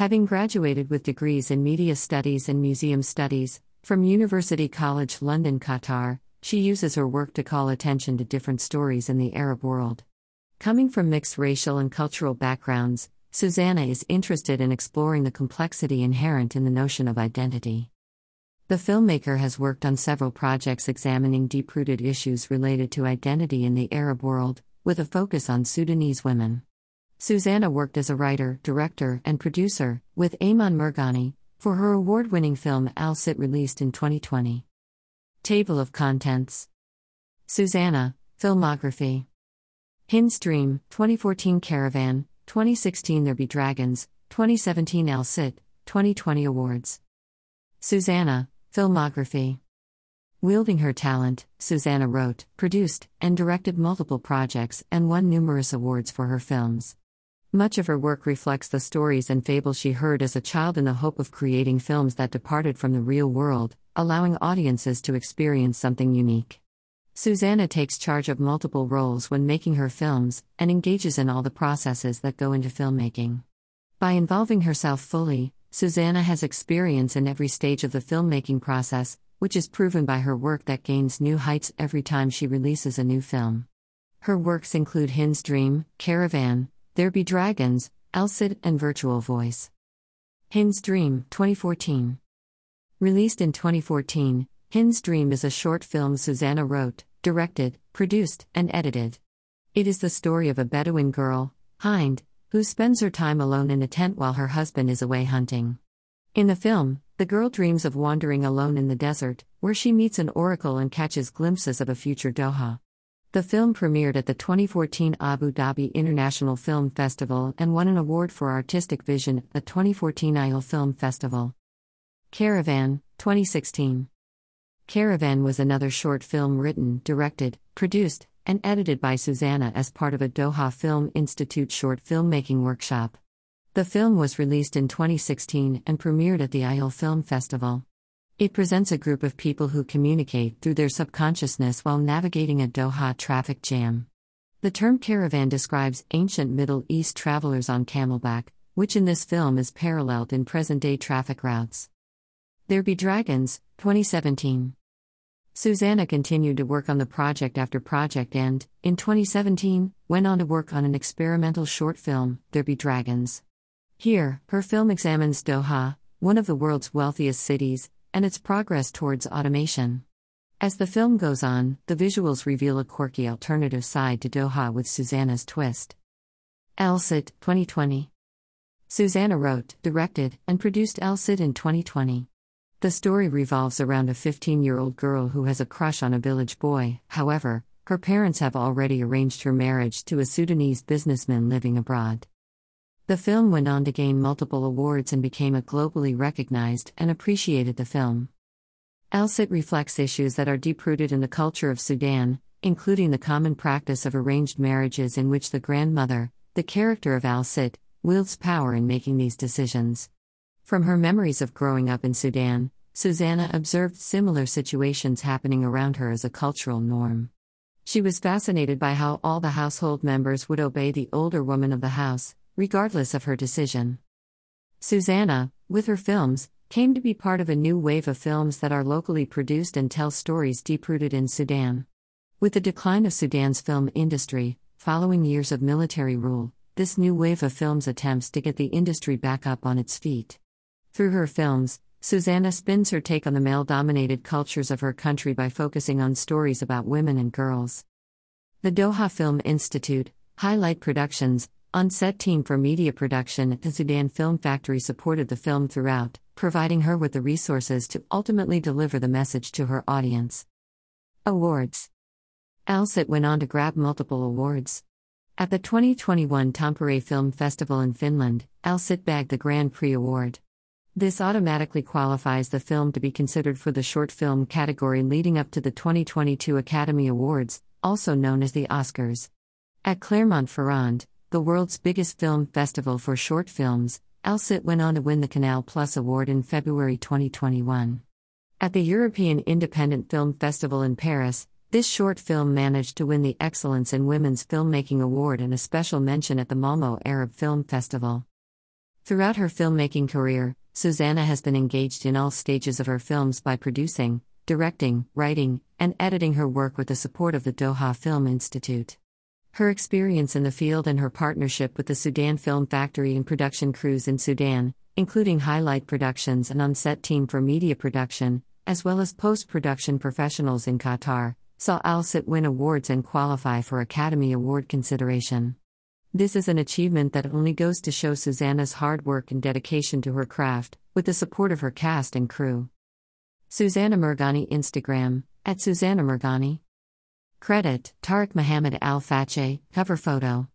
Having graduated with degrees in Media Studies and Museum Studies from University College London, Qatar, she uses her work to call attention to different stories in the Arab world. Coming from mixed racial and cultural backgrounds, Suzannah is interested in exploring the complexity inherent in the notion of identity. The filmmaker has worked on several projects examining deep rooted issues related to identity in the Arab world, with a focus on Sudanese women. Suzannah worked as a writer, director, and producer, with Ayman Mirghani, for her award winning film Al Sit released in 2020. Table of Contents Suzannah, Filmography Hind's Dream, 2014 Caravan, 2016 There Be Dragons, 2017 Al Sit, 2020 Awards. Suzannah, Filmography Wielding her talent, Suzannah wrote, produced, and directed multiple projects and won numerous awards for her films. Much of her work reflects the stories and fables she heard as a child in the hope of creating films that departed from the real world, allowing audiences to experience something unique. Suzannah takes charge of multiple roles when making her films and engages in all the processes that go into filmmaking. By involving herself fully, Suzannah has experience in every stage of the filmmaking process, which is proven by her work that gains new heights every time she releases a new film. Her works include Hind's Dream, Caravan, There Be Dragons, Sit, and Virtual Voice. Hind's Dream, 2014. Released in 2014, Hind's Dream is a short film Suzannah wrote, directed, produced, and edited. It is the story of a Bedouin girl, Hind, who spends her time alone in a tent while her husband is away hunting. In the film, the girl dreams of wandering alone in the desert, where she meets an oracle and catches glimpses of a future Doha. The film premiered at the 2014 Abu Dhabi International Film Festival and won an award for artistic vision at the 2014 Ajyal Film Festival. Caravan, 2016. Caravan was another short film written, directed, produced, and edited by Suzannah as part of a Doha Film Institute short filmmaking workshop. The film was released in 2016 and premiered at the Ajyal Film Festival. It presents a group of people who communicate through their subconsciousness while navigating a Doha traffic jam. The term caravan describes ancient Middle East travelers on camelback, which in this film is paralleled in present day traffic routes. There Be Dragons, 2017. Suzannah continued to work on the project after project and, in 2017, went on to work on an experimental short film, There Be Dragons. Here, her film examines Doha, one of the world's wealthiest cities, and its progress towards automation. As the film goes on, the visuals reveal a quirky alternative side to Doha with Suzannah's twist. Sit, 2020. Suzannah wrote, directed, and produced Sit in 2020. The story revolves around a 15 year old girl who has a crush on a village boy, however, her parents have already arranged her marriage to a Sudanese businessman living abroad. The film went on to gain multiple awards and became a globally recognized and appreciated the film. Al Sit reflects issues that are deep rooted in the culture of Sudan, including the common practice of arranged marriages in which the grandmother, the character of Al Sit, wields power in making these decisions. From her memories of growing up in Sudan, Suzannah observed similar situations happening around her as a cultural norm. She was fascinated by how all the household members would obey the older woman of the house, regardless of her decision. Suzannah, with her films, came to be part of a new wave of films that are locally produced and tell stories deep rooted in Sudan. With the decline of Sudan's film industry, following years of military rule, this new wave of films attempts to get the industry back up on its feet. Through her films, Suzannah spins her take on the male dominated cultures of her country by focusing on stories about women and girls. The Doha Film Institute, Highlight Productions, on set team for media production at the Sudan Film Factory supported the film throughout, providing her with the resources to ultimately deliver the message to her audience. Awards Al Sit went on to grab multiple awards. At the 2021 Tampere Film Festival in Finland, Al Sit bagged the Grand Prix Award. This automatically qualifies the film to be considered for the short film category leading up to the 2022 Academy Awards, also known as the Oscars. At Clermont-Ferrand, the world's biggest film festival for short films, Al Sit went on to win the Canal Plus Award in February 2021. At the European Independent Film Festival in Paris, this short film managed to win the Excellence in Women's Filmmaking Award and a special mention at the Malmo Arab Film Festival. Throughout her filmmaking career, Suzannah has been engaged in all stages of her films by producing, directing, writing, and editing her work with the support of the Doha Film Institute. Her experience in the field and her partnership with the Sudan Film Factory and production crews in Sudan, including highlight productions and on set team for media production, as well as post production professionals in Qatar, saw Al Sit win awards and qualify for Academy Award consideration. This is an achievement that only goes to show Suzannah's hard work and dedication to her craft, with the support of her cast and crew. Suzannah Mirghani Instagram, at Suzannah Mirghani. Credit Tariq Mohammed Al Fache, cover photo.